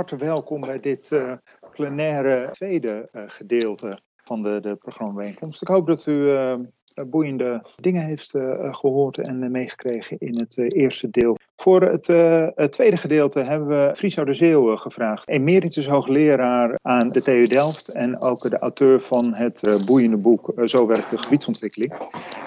harte welkom bij dit uh, plenaire tweede gedeelte van de, de. Ik hoop dat u boeiende dingen heeft gehoord en meegekregen in het eerste deel voor het, uh, het, tweede gedeelte hebben we Friso de Zeeuw gevraagd. Emeritus hoogleraar aan de TU Delft en ook de auteur van het uh, boeiende boek Zo werkt de gebiedsontwikkeling.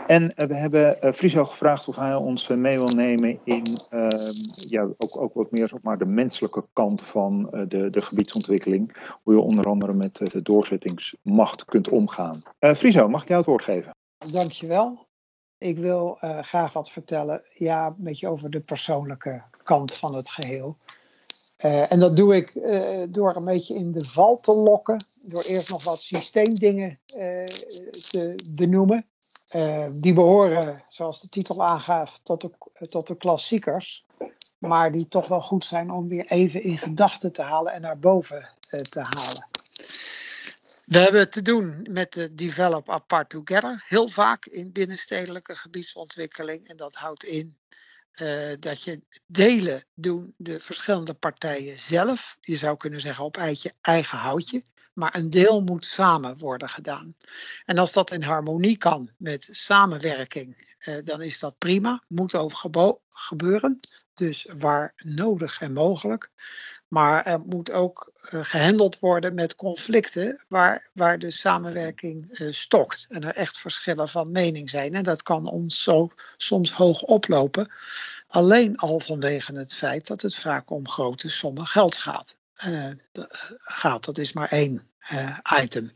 En we hebben Friso gevraagd of hij ons mee wil nemen in ehm, ja, ook, ook wat meer maar, de menselijke kant van de, de gebiedsontwikkeling. Hoe je onder andere met de doorzettingsmacht kunt omgaan. Friso, mag ik jou het woord geven? Dankjewel. Ik wil uh, graag wat vertellen, ja, een beetje over de persoonlijke kant van het geheel. Uh, en dat doe ik uh, door een beetje in de val te lokken, door eerst nog wat systeemdingen te benoemen. die behoren, zoals de titel aangaat, tot tot de klassiekers, maar die toch wel goed zijn om weer even in gedachten te halen en naar boven te halen. We hebben te doen met de Develop Apart Together, heel vaak in binnenstedelijke gebiedsontwikkeling. En dat houdt in uh, dat je delen doen de verschillende partijen zelf. Je zou kunnen zeggen op eitje eigen houtje. Maar een deel moet samen worden gedaan. En als dat in harmonie kan met samenwerking, uh, dan is dat prima. Moet over gebeuren. Dus waar nodig en mogelijk. Maar er moet ook uh, gehandeld worden met conflicten waar, waar de samenwerking uh, stokt. En er echt verschillen van mening zijn. En dat kan ons zo soms hoog oplopen. Alleen al vanwege het feit dat het vaak om grote sommen geld gaat. Uh, gaat. Dat is maar één item.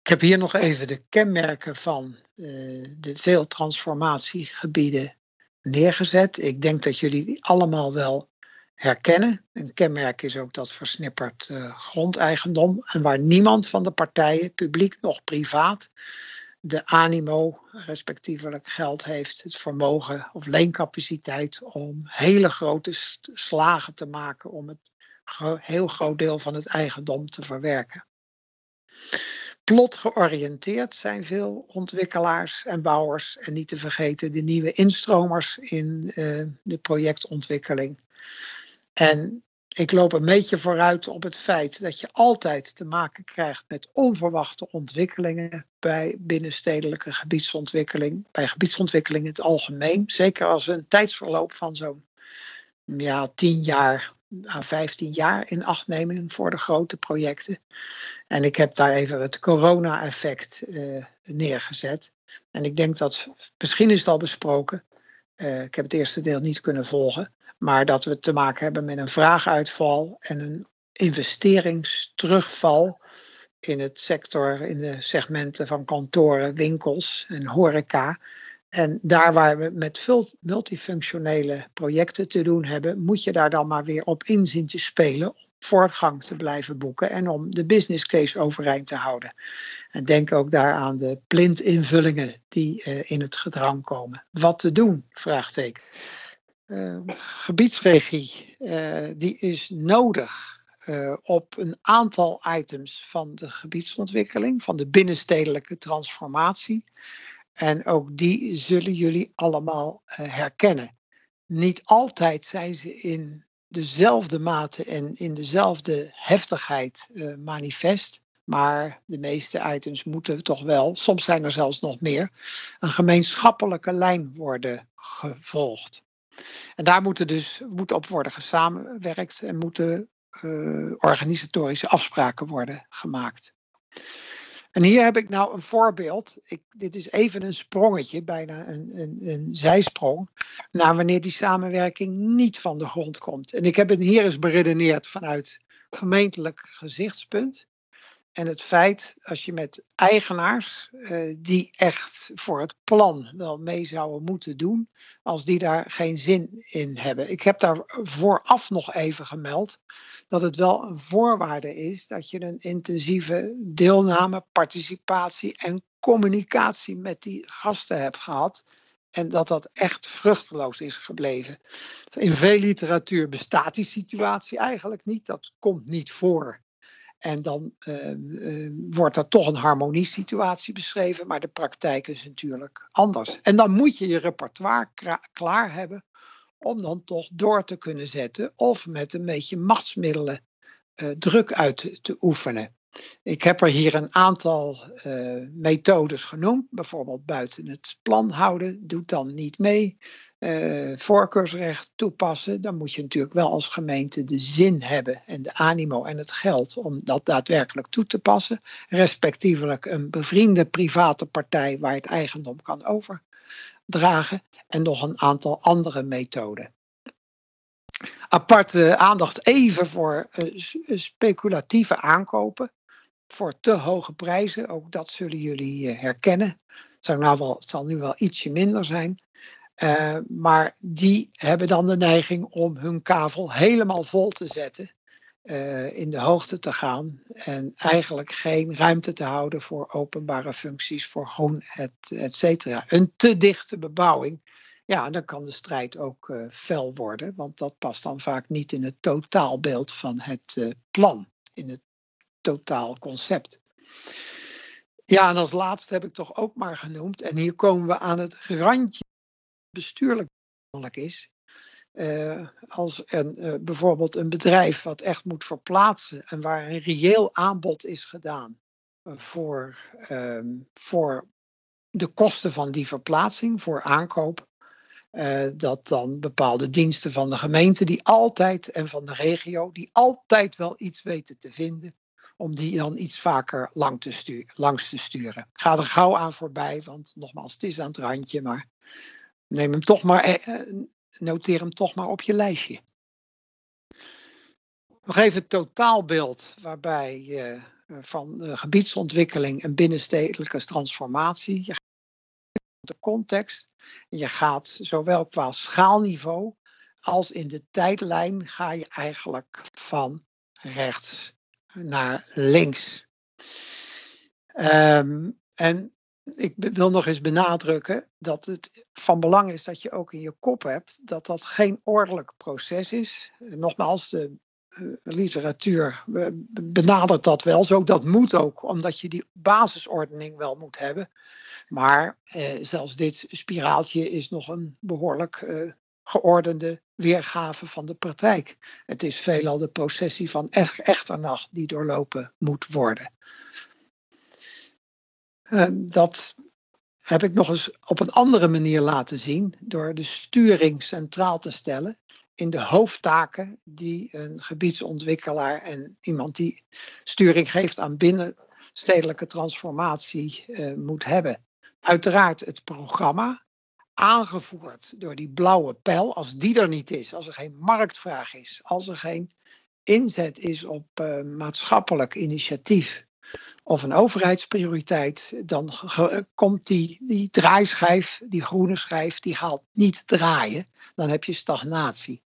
Ik heb hier nog even de kenmerken van de veel transformatiegebieden neergezet. Ik denk dat jullie allemaal wel herkennen. Een kenmerk is ook dat versnipperd uh, grondeigendom. En waar niemand van de partijen, publiek nog privaat, de animo, respectievelijk geld heeft, het vermogen of leencapaciteit om hele grote slagen te maken om het heel groot deel van het eigendom te verwerken. Plot georiënteerd zijn veel ontwikkelaars en bouwers en niet te vergeten de nieuwe instromers in uh, de projectontwikkeling. En ik loop een beetje vooruit op het feit dat je altijd te maken krijgt met onverwachte ontwikkelingen bij binnenstedelijke gebiedsontwikkeling, bij gebiedsontwikkeling in het algemeen. Zeker als een tijdsverloop van zo'n ja, 10 jaar à 15 jaar in acht nemen voor de grote projecten. En ik heb daar even het corona-effect uh, neergezet. En ik denk dat, misschien is het al besproken, uh, ik heb het eerste deel niet kunnen volgen, maar dat we te maken hebben met een vraaguitval en een investeringsterugval in het sector, in de segmenten van kantoren, winkels en horeca. En daar waar we met multifunctionele projecten te doen hebben, moet je daar dan maar weer op inzien te spelen om voortgang te blijven boeken en om de business case overeind te houden. En denk ook daar aan de plintinvullingen die uh, in het gedrang komen. Wat te doen? Vraagteken. Uh, gebiedsregie uh, die is nodig uh, op een aantal items van de gebiedsontwikkeling, van de binnenstedelijke transformatie. En ook die zullen jullie allemaal herkennen. Niet altijd zijn ze in dezelfde mate en in dezelfde heftigheid manifest. Maar de meeste items moeten toch wel, soms zijn er zelfs nog meer, een gemeenschappelijke lijn worden gevolgd. En daar moeten dus, moet op worden gesamenwerkt en moeten uh, organisatorische afspraken worden gemaakt. En hier heb ik nou een voorbeeld. Ik, dit is even een sprongetje, bijna een, een, een zijsprong, naar wanneer die samenwerking niet van de grond komt. En ik heb het hier eens beredeneerd vanuit gemeentelijk gezichtspunt. En het feit, als je met eigenaars uh, die echt voor het plan wel mee zouden moeten doen, als die daar geen zin in hebben. Ik heb daar vooraf nog even gemeld dat het wel een voorwaarde is dat je een intensieve deelname, participatie en communicatie met die gasten hebt gehad. En dat dat echt vruchteloos is gebleven. In veel literatuur bestaat die situatie eigenlijk niet. Dat komt niet voor. En dan uh, uh, wordt er toch een harmoniesituatie beschreven, maar de praktijk is natuurlijk anders. En dan moet je je repertoire klaar hebben om dan toch door te kunnen zetten of met een beetje machtsmiddelen uh, druk uit te oefenen. Ik heb er hier een aantal methodes genoemd, bijvoorbeeld buiten het plan houden, doet dan niet mee. Uh, voorkeursrecht toepassen, dan moet je natuurlijk wel als gemeente de zin hebben en de animo en het geld om dat daadwerkelijk toe te passen. Respectievelijk een bevriende private partij waar het eigendom kan overdragen en nog een aantal andere methoden. Aparte aandacht even voor uh, speculatieve aankopen voor te hoge prijzen. Ook dat zullen jullie herkennen. Nou wel, het zal nu wel ietsje minder zijn. Uh, maar die hebben dan de neiging om hun kavel helemaal vol te zetten. Uh, in de hoogte te gaan. En eigenlijk geen ruimte te houden voor openbare functies, voor groen, et, et cetera. Een te dichte bebouwing. Ja, dan kan de strijd ook uh, fel worden. Want dat past dan vaak niet in het totaalbeeld van het plan. In het totaalconcept. Ja, en als laatste heb ik toch ook maar genoemd. En hier komen we aan het randje bestuurlijk is. Uh, als een, uh, bijvoorbeeld een bedrijf wat echt moet verplaatsen en waar een reëel aanbod is gedaan voor, um, voor de kosten van die verplaatsing, voor aankoop, dat dan bepaalde diensten van de gemeente die altijd en van de regio, die altijd wel iets weten te vinden, om die dan iets vaker lang te langs te sturen. Ga er gauw aan voorbij, want nogmaals, het is aan het randje, maar Neem hem toch maar, eh, eh, noteer hem toch maar op je lijstje. Nog even het totaalbeeld waarbij je van de gebiedsontwikkeling en binnenstedelijke transformatie. Je gaat de context. Je gaat zowel qua schaalniveau als in de tijdlijn ga je eigenlijk van rechts naar links. Um, en ik wil nog eens benadrukken dat het van belang is dat je ook in je kop hebt dat dat geen ordelijk proces is. Nogmaals, de uh, literatuur benadert dat wel zo. Dat moet ook, omdat je die basisordening wel moet hebben. Maar eh, zelfs dit spiraaltje is nog een behoorlijk uh, geordende weergave van de praktijk. Het is veelal de processie van echternacht die doorlopen moet worden. Uh, dat heb ik nog eens op een andere manier laten zien door de sturing centraal te stellen in de hoofdtaken die een gebiedsontwikkelaar en iemand die sturing geeft aan binnenstedelijke transformatie uh, moet hebben. Uiteraard het programma, aangevoerd door die blauwe pijl. Als die er niet is, als er geen marktvraag is, als er geen inzet is op uh, maatschappelijk initiatief, of een overheidsprioriteit, dan komt die, die draaischijf, die groene schijf, die gaat niet draaien. Dan heb je stagnatie.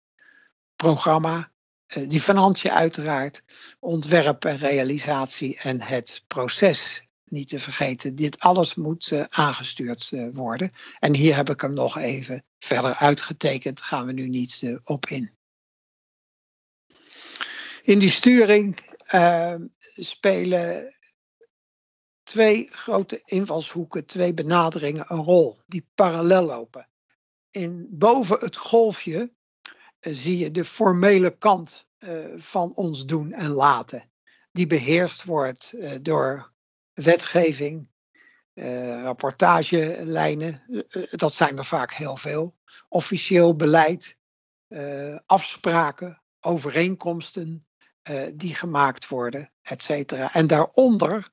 Programma, eh, die financiën uiteraard, ontwerp en realisatie en het proces niet te vergeten. Dit alles moet uh, aangestuurd uh, worden. En hier heb ik hem nog even verder uitgetekend, gaan we nu niet op in. In die sturing spelen twee grote invalshoeken, twee benaderingen een rol die parallel lopen. In, boven het golfje uh, zie je de formele kant uh, van ons doen en laten. Die beheerst wordt uh, door wetgeving, rapportagelijnen, dat zijn er vaak heel veel, officieel beleid, afspraken, overeenkomsten die gemaakt worden, et. En daaronder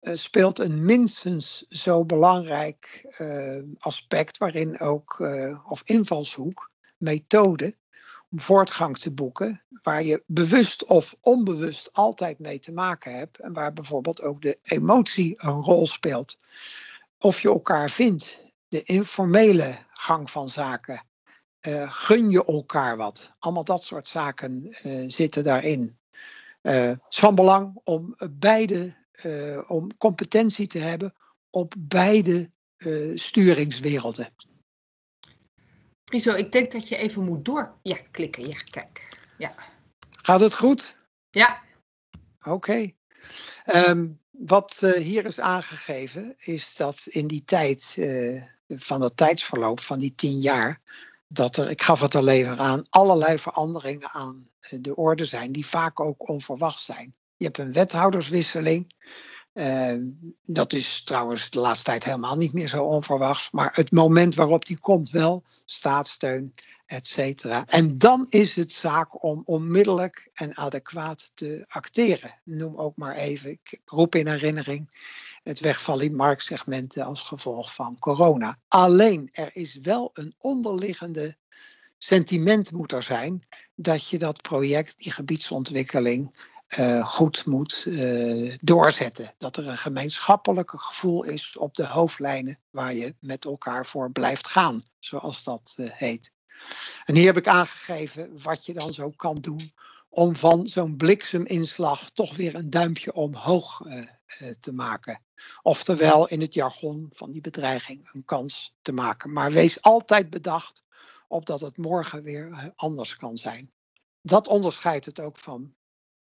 uh, speelt een minstens zo belangrijk uh, aspect, waarin ook, uh, of invalshoek, methode, om voortgang te boeken, waar je bewust of onbewust altijd mee te maken hebt en waar bijvoorbeeld ook de emotie een rol speelt. Of je elkaar vindt, de informele gang van zaken, gun je elkaar wat, allemaal dat soort zaken zitten daarin. Het is van belang om beide uh, om competentie te hebben op beide uh, sturingswerelden. Friso, ik denk dat je even moet door. Ja, klikken. Ja, kijk. Ja. Gaat het goed? Ja. Oké. Okay. Um, wat uh, hier is aangegeven, is dat in die tijd, van het tijdsverloop van die tien jaar, dat er, ik gaf het al even aan, allerlei veranderingen aan de orde zijn, die vaak ook onverwacht zijn. Je hebt een wethouderswisseling. Uh, dat is trouwens de laatste tijd helemaal niet meer zo onverwachts. Maar het moment waarop die komt wel, staatssteun, et cetera. En dan is het zaak om onmiddellijk en adequaat te acteren. Noem ook maar even, ik roep in herinnering het wegvallen in marktsegmenten als gevolg van corona. Alleen er is wel een onderliggende sentiment moet er zijn dat je dat project, die gebiedsontwikkeling, uh, goed moet uh, doorzetten. Dat er een gemeenschappelijk gevoel is op de hoofdlijnen waar je met elkaar voor blijft gaan, zoals dat uh, heet. En hier heb ik aangegeven wat je dan zo kan doen om van zo'n blikseminslag toch weer een duimpje omhoog te maken. Oftewel in het jargon van die bedreiging een kans te maken. Maar wees altijd bedacht op dat het morgen weer anders kan zijn. Dat onderscheidt het ook van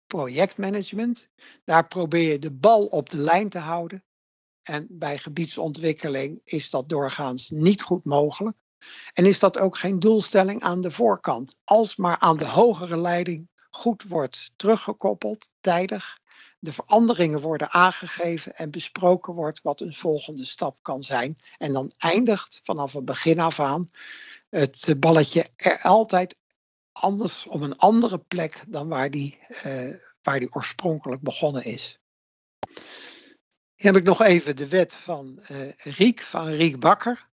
projectmanagement. Daar probeer je de bal op de lijn te houden. En bij gebiedsontwikkeling is dat doorgaans niet goed mogelijk. En is dat ook geen doelstelling aan de voorkant. Als maar aan de hogere leiding goed wordt teruggekoppeld, tijdig, de veranderingen worden aangegeven en besproken wordt wat een volgende stap kan zijn. En dan eindigt vanaf het begin af aan het balletje er altijd anders op een andere plek dan waar die, uh, waar die oorspronkelijk begonnen is. Hier heb ik nog even de wet van uh, Riek, van Riek Bakker.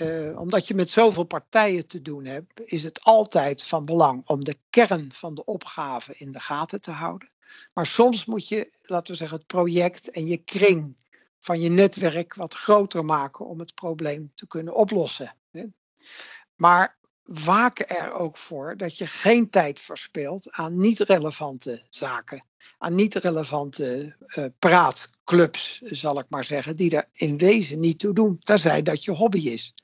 Uh, omdat je met zoveel partijen te doen hebt, is het altijd van belang om de kern van de opgave in de gaten te houden. Maar soms moet je, laten we zeggen, het project en je kring van je netwerk wat groter maken om het probleem te kunnen oplossen. Maar waak er ook voor dat je geen tijd verspilt aan niet relevante zaken. Aan niet relevante uh, praatclubs, zal ik maar zeggen, die er in wezen niet toe doen, terzij dat je hobby is.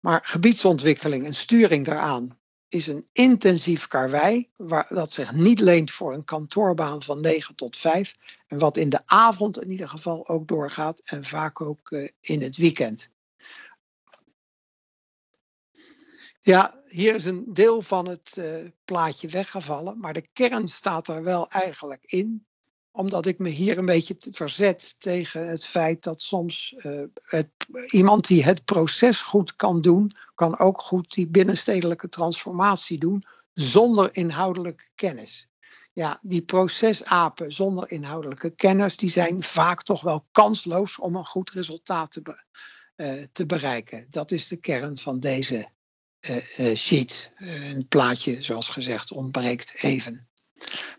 Maar gebiedsontwikkeling en sturing daaraan is een intensief karwei, waar, dat zich niet leent voor een kantoorbaan van 9 tot 5. En wat in de avond in ieder geval ook doorgaat en vaak ook uh, in het weekend. Ja, hier is een deel van het uh, plaatje weggevallen, maar de kern staat er wel eigenlijk in omdat ik me hier een beetje verzet tegen het feit dat soms het, iemand die het proces goed kan doen, kan ook goed die binnenstedelijke transformatie doen zonder inhoudelijke kennis. Ja, die procesapen zonder inhoudelijke kennis, die zijn vaak toch wel kansloos om een goed resultaat te, be, uh, te bereiken. Dat is de kern van deze sheet. een plaatje, zoals gezegd, ontbreekt even.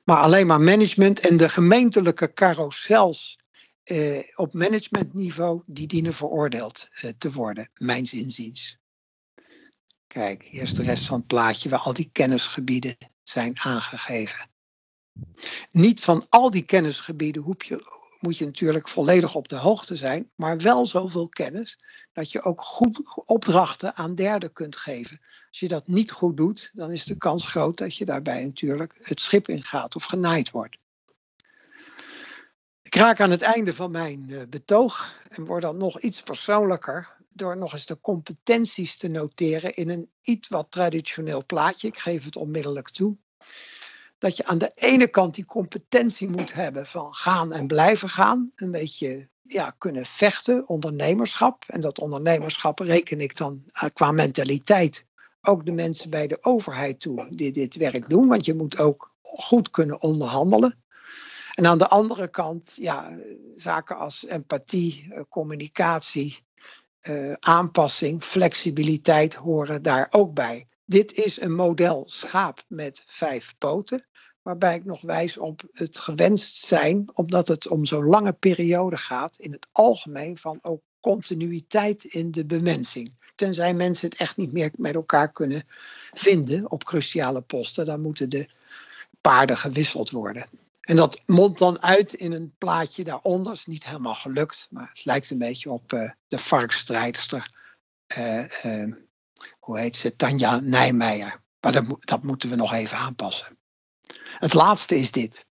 Maar alleen maar management en de gemeentelijke carousels eh, op managementniveau, die dienen veroordeeld eh, te worden, mijns inziens. Kijk, hier is de rest van het plaatje waar al die kennisgebieden zijn aangegeven. Niet van al die kennisgebieden hoef je, moet je natuurlijk volledig op de hoogte zijn, maar wel zoveel kennis dat je ook goed opdrachten aan derden kunt geven. Als je dat niet goed doet, dan is de kans groot dat je daarbij natuurlijk het schip ingaat of genaaid wordt. Ik raak aan het einde van mijn uh, betoog en word dan nog iets persoonlijker door nog eens de competenties te noteren in een iets wat traditioneel plaatje. Ik geef het onmiddellijk toe dat je aan de ene kant die competentie moet hebben van gaan en blijven gaan. Een beetje ja, kunnen vechten, ondernemerschap. En dat ondernemerschap reken ik dan eh, qua mentaliteit ook de mensen bij de overheid toe die dit werk doen. Want je moet ook goed kunnen onderhandelen. En aan de andere kant, ja, zaken als empathie, eh, communicatie, uh, aanpassing, flexibiliteit horen daar ook bij. Dit is een model schaap met vijf poten waarbij ik nog wijs op het gewenst zijn, omdat het om zo'n lange periode gaat, in het algemeen van ook continuïteit in de bemensing. Tenzij mensen het echt niet meer met elkaar kunnen vinden op cruciale posten, dan moeten de paarden gewisseld worden. En dat mondt dan uit in een plaatje daaronder. is niet helemaal gelukt, maar het lijkt een beetje op uh, de varkstrijdster. Uh, uh, hoe heet ze? Tanja Nijmeijer. Maar dat, dat moeten we nog even aanpassen. Het laatste is dit.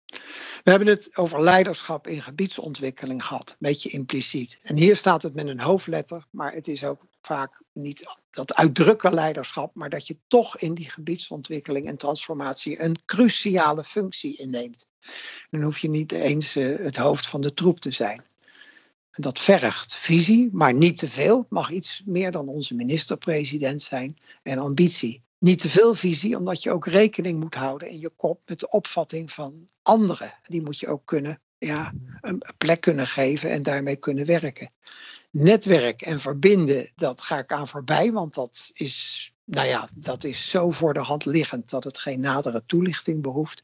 We hebben het over leiderschap in gebiedsontwikkeling gehad, een beetje impliciet. En hier staat het met een hoofdletter, maar het is ook vaak niet dat uitdrukken leiderschap, maar dat je toch in die gebiedsontwikkeling en transformatie een cruciale functie inneemt. Dan hoef je niet eens uh, het hoofd van de troep te zijn. Dat vergt visie, maar niet te veel. Het mag iets meer dan onze minister-president zijn en ambitie niet te veel visie, omdat je ook rekening moet houden in je kop met de opvatting van anderen. Die moet je ook kunnen, ja, een plek kunnen geven en daarmee kunnen werken. Netwerk en verbinden, dat ga ik aan voorbij, want dat is, nou ja, dat is zo voor de hand liggend dat het geen nadere toelichting behoeft.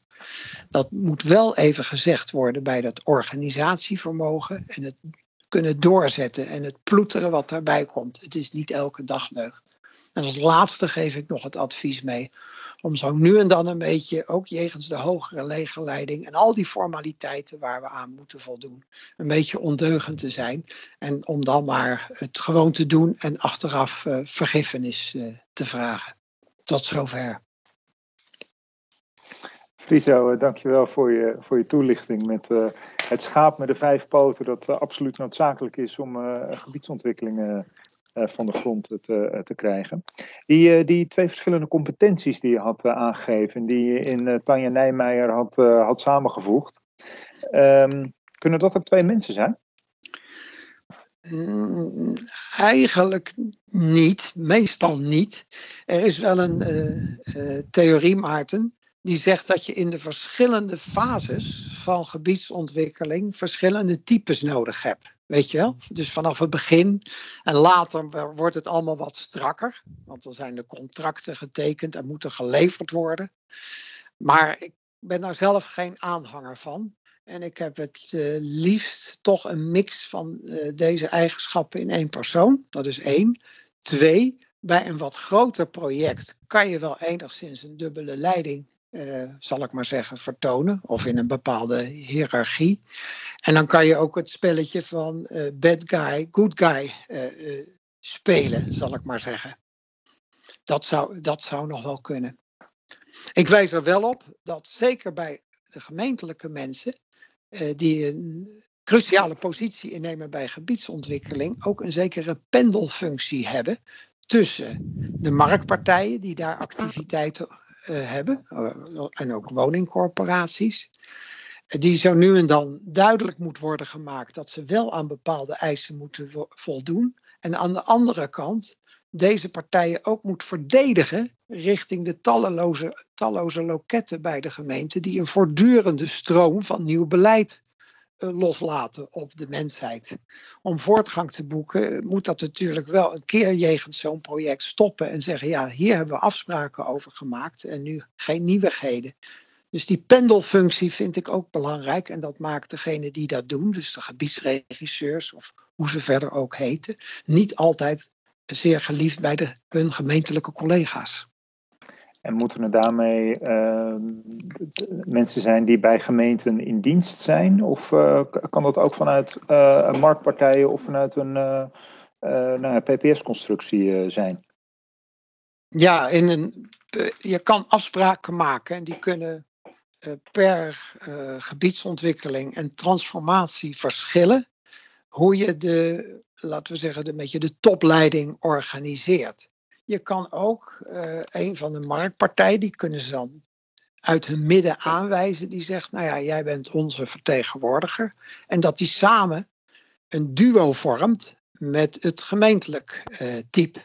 Dat moet wel even gezegd worden bij dat organisatievermogen en het kunnen doorzetten en het ploeteren wat daarbij komt. Het is niet elke dag leuk. En als laatste geef ik nog het advies mee om zo nu en dan een beetje, ook jegens de hogere legerleiding en al die formaliteiten waar we aan moeten voldoen, een beetje ondeugend te zijn. En om dan maar het gewoon te doen en achteraf uh, vergiffenis uh, te vragen. Tot zover. Friso, uh, dankjewel voor je, voor je toelichting met het schaap met de vijf poten dat absoluut noodzakelijk is om gebiedsontwikkelingen eh, van de grond te, eh, te krijgen. Die, eh, die twee verschillende competenties die je had aangegeven, die je in Tanja Nijmeijer had, had samengevoegd, ehm, kunnen dat ook twee mensen zijn? Mm, eigenlijk niet, meestal niet. Er is wel een uh, theorie, Maarten, die zegt dat je in de verschillende fases van gebiedsontwikkeling verschillende types nodig hebt. Weet je wel? Dus vanaf het begin en later wordt het allemaal wat strakker. Want dan zijn de contracten getekend en moeten geleverd worden. Maar ik ben daar zelf geen aanhanger van. En ik heb het uh, liefst toch een mix van uh, deze eigenschappen in één persoon. Dat is één. Twee, bij een wat groter project kan je wel enigszins een dubbele leiding uh, zal ik maar zeggen, vertonen. Of in een bepaalde hiërarchie. En dan kan je ook het spelletje van uh, bad guy, good guy uh, spelen, zal ik maar zeggen. Dat zou, dat zou nog wel kunnen. Ik wijs er wel op dat zeker bij de gemeentelijke mensen, die een cruciale positie innemen bij gebiedsontwikkeling, ook een zekere pendelfunctie hebben tussen de marktpartijen die daar activiteiten hebben, uh, en ook woningcorporaties, die zo nu en dan duidelijk moet worden gemaakt dat ze wel aan bepaalde eisen moeten voldoen. En aan de andere kant deze partijen ook moet verdedigen richting de talloze, talloze loketten bij de gemeente die een voortdurende stroom van nieuw beleid loslaten op de mensheid. Om voortgang te boeken moet dat natuurlijk wel een keer jegens zo'n project stoppen en zeggen ja, hier hebben we afspraken over gemaakt en nu geen nieuwigheden. Dus die pendelfunctie vind ik ook belangrijk. En dat maakt degene die dat doen, dus de gebiedsregisseurs of hoe ze verder ook heten, niet altijd zeer geliefd bij de, hun gemeentelijke collega's. En moeten er daarmee uh, mensen zijn die bij gemeenten in dienst zijn? Of uh, kan dat ook vanuit uh, marktpartijen of vanuit een nou, PPS-constructie zijn? Ja, in een, je kan afspraken maken en die kunnen eh, per gebiedsontwikkeling en transformatie verschillen. Hoe je de, laten we zeggen, de, beetje de topleiding organiseert. Je kan ook uh, een van de marktpartijen, die kunnen ze dan uit hun midden aanwijzen, die zegt, nou ja, jij bent onze vertegenwoordiger. En dat die samen een duo vormt met het gemeentelijk type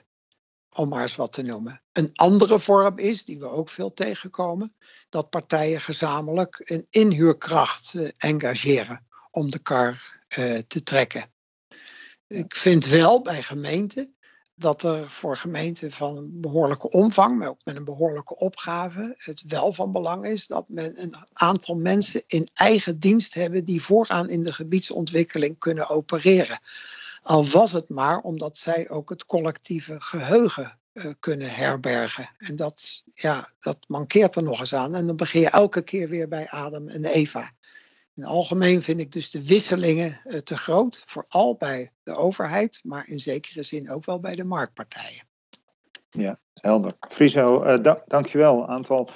om maar eens wat te noemen. Een andere vorm is, die we ook veel tegenkomen, dat partijen gezamenlijk een inhuurkracht uh, engageren om de kar te trekken. Ik vind wel bij gemeenten dat er voor gemeenten van een behoorlijke omvang, maar ook met een behoorlijke opgave, het wel van belang is dat men een aantal mensen in eigen dienst hebben die vooraan in de gebiedsontwikkeling kunnen opereren. Al was het maar omdat zij ook het collectieve geheugen uh, kunnen herbergen. En dat, ja, dat mankeert er nog eens aan. En dan begin je elke keer weer bij Adam en Eva. In het algemeen vind ik dus de wisselingen uh, te groot, vooral bij de overheid, maar in zekere zin ook wel bij de marktpartijen. Ja, helder. Friso, uh, da dankjewel. Een aantal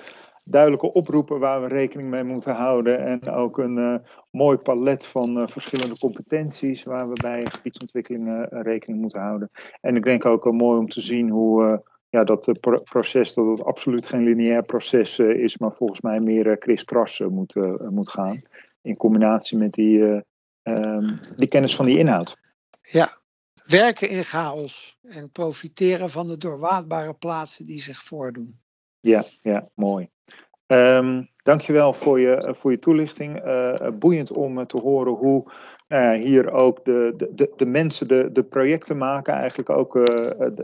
duidelijke oproepen waar we rekening mee moeten houden. En ook een mooi palet van verschillende competenties waar we bij gebiedsontwikkeling rekening moeten houden. En ik denk ook mooi om te zien hoe ja, dat proces, dat het absoluut geen lineair proces is, maar volgens mij meer kriskras moet, moet gaan. In combinatie met die, ehm, die kennis van die inhoud. Ja, werken in chaos en profiteren van de doorwaadbare plaatsen die zich voordoen. Ja, ja mooi. Um, dankjewel voor je, voor je toelichting. Uh, boeiend om te horen hoe uh, hier ook de, de, de mensen de, de projecten maken. Eigenlijk ook uh,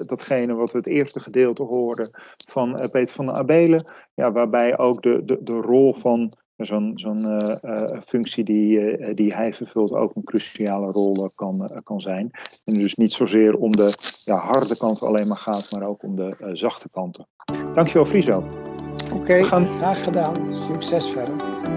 datgene wat we het eerste gedeelte hoorden van Peter van der Abelen. Ja, waarbij ook de, de, de rol van zo'n zo'n uh, functie die, uh, die hij vervult ook een cruciale rol kan, kan zijn. En dus niet zozeer om de ja, harde kant alleen maar gaat, maar ook om de zachte kanten. Dankjewel Friso. Oké, okay, gaan... graag gedaan. Succes verder.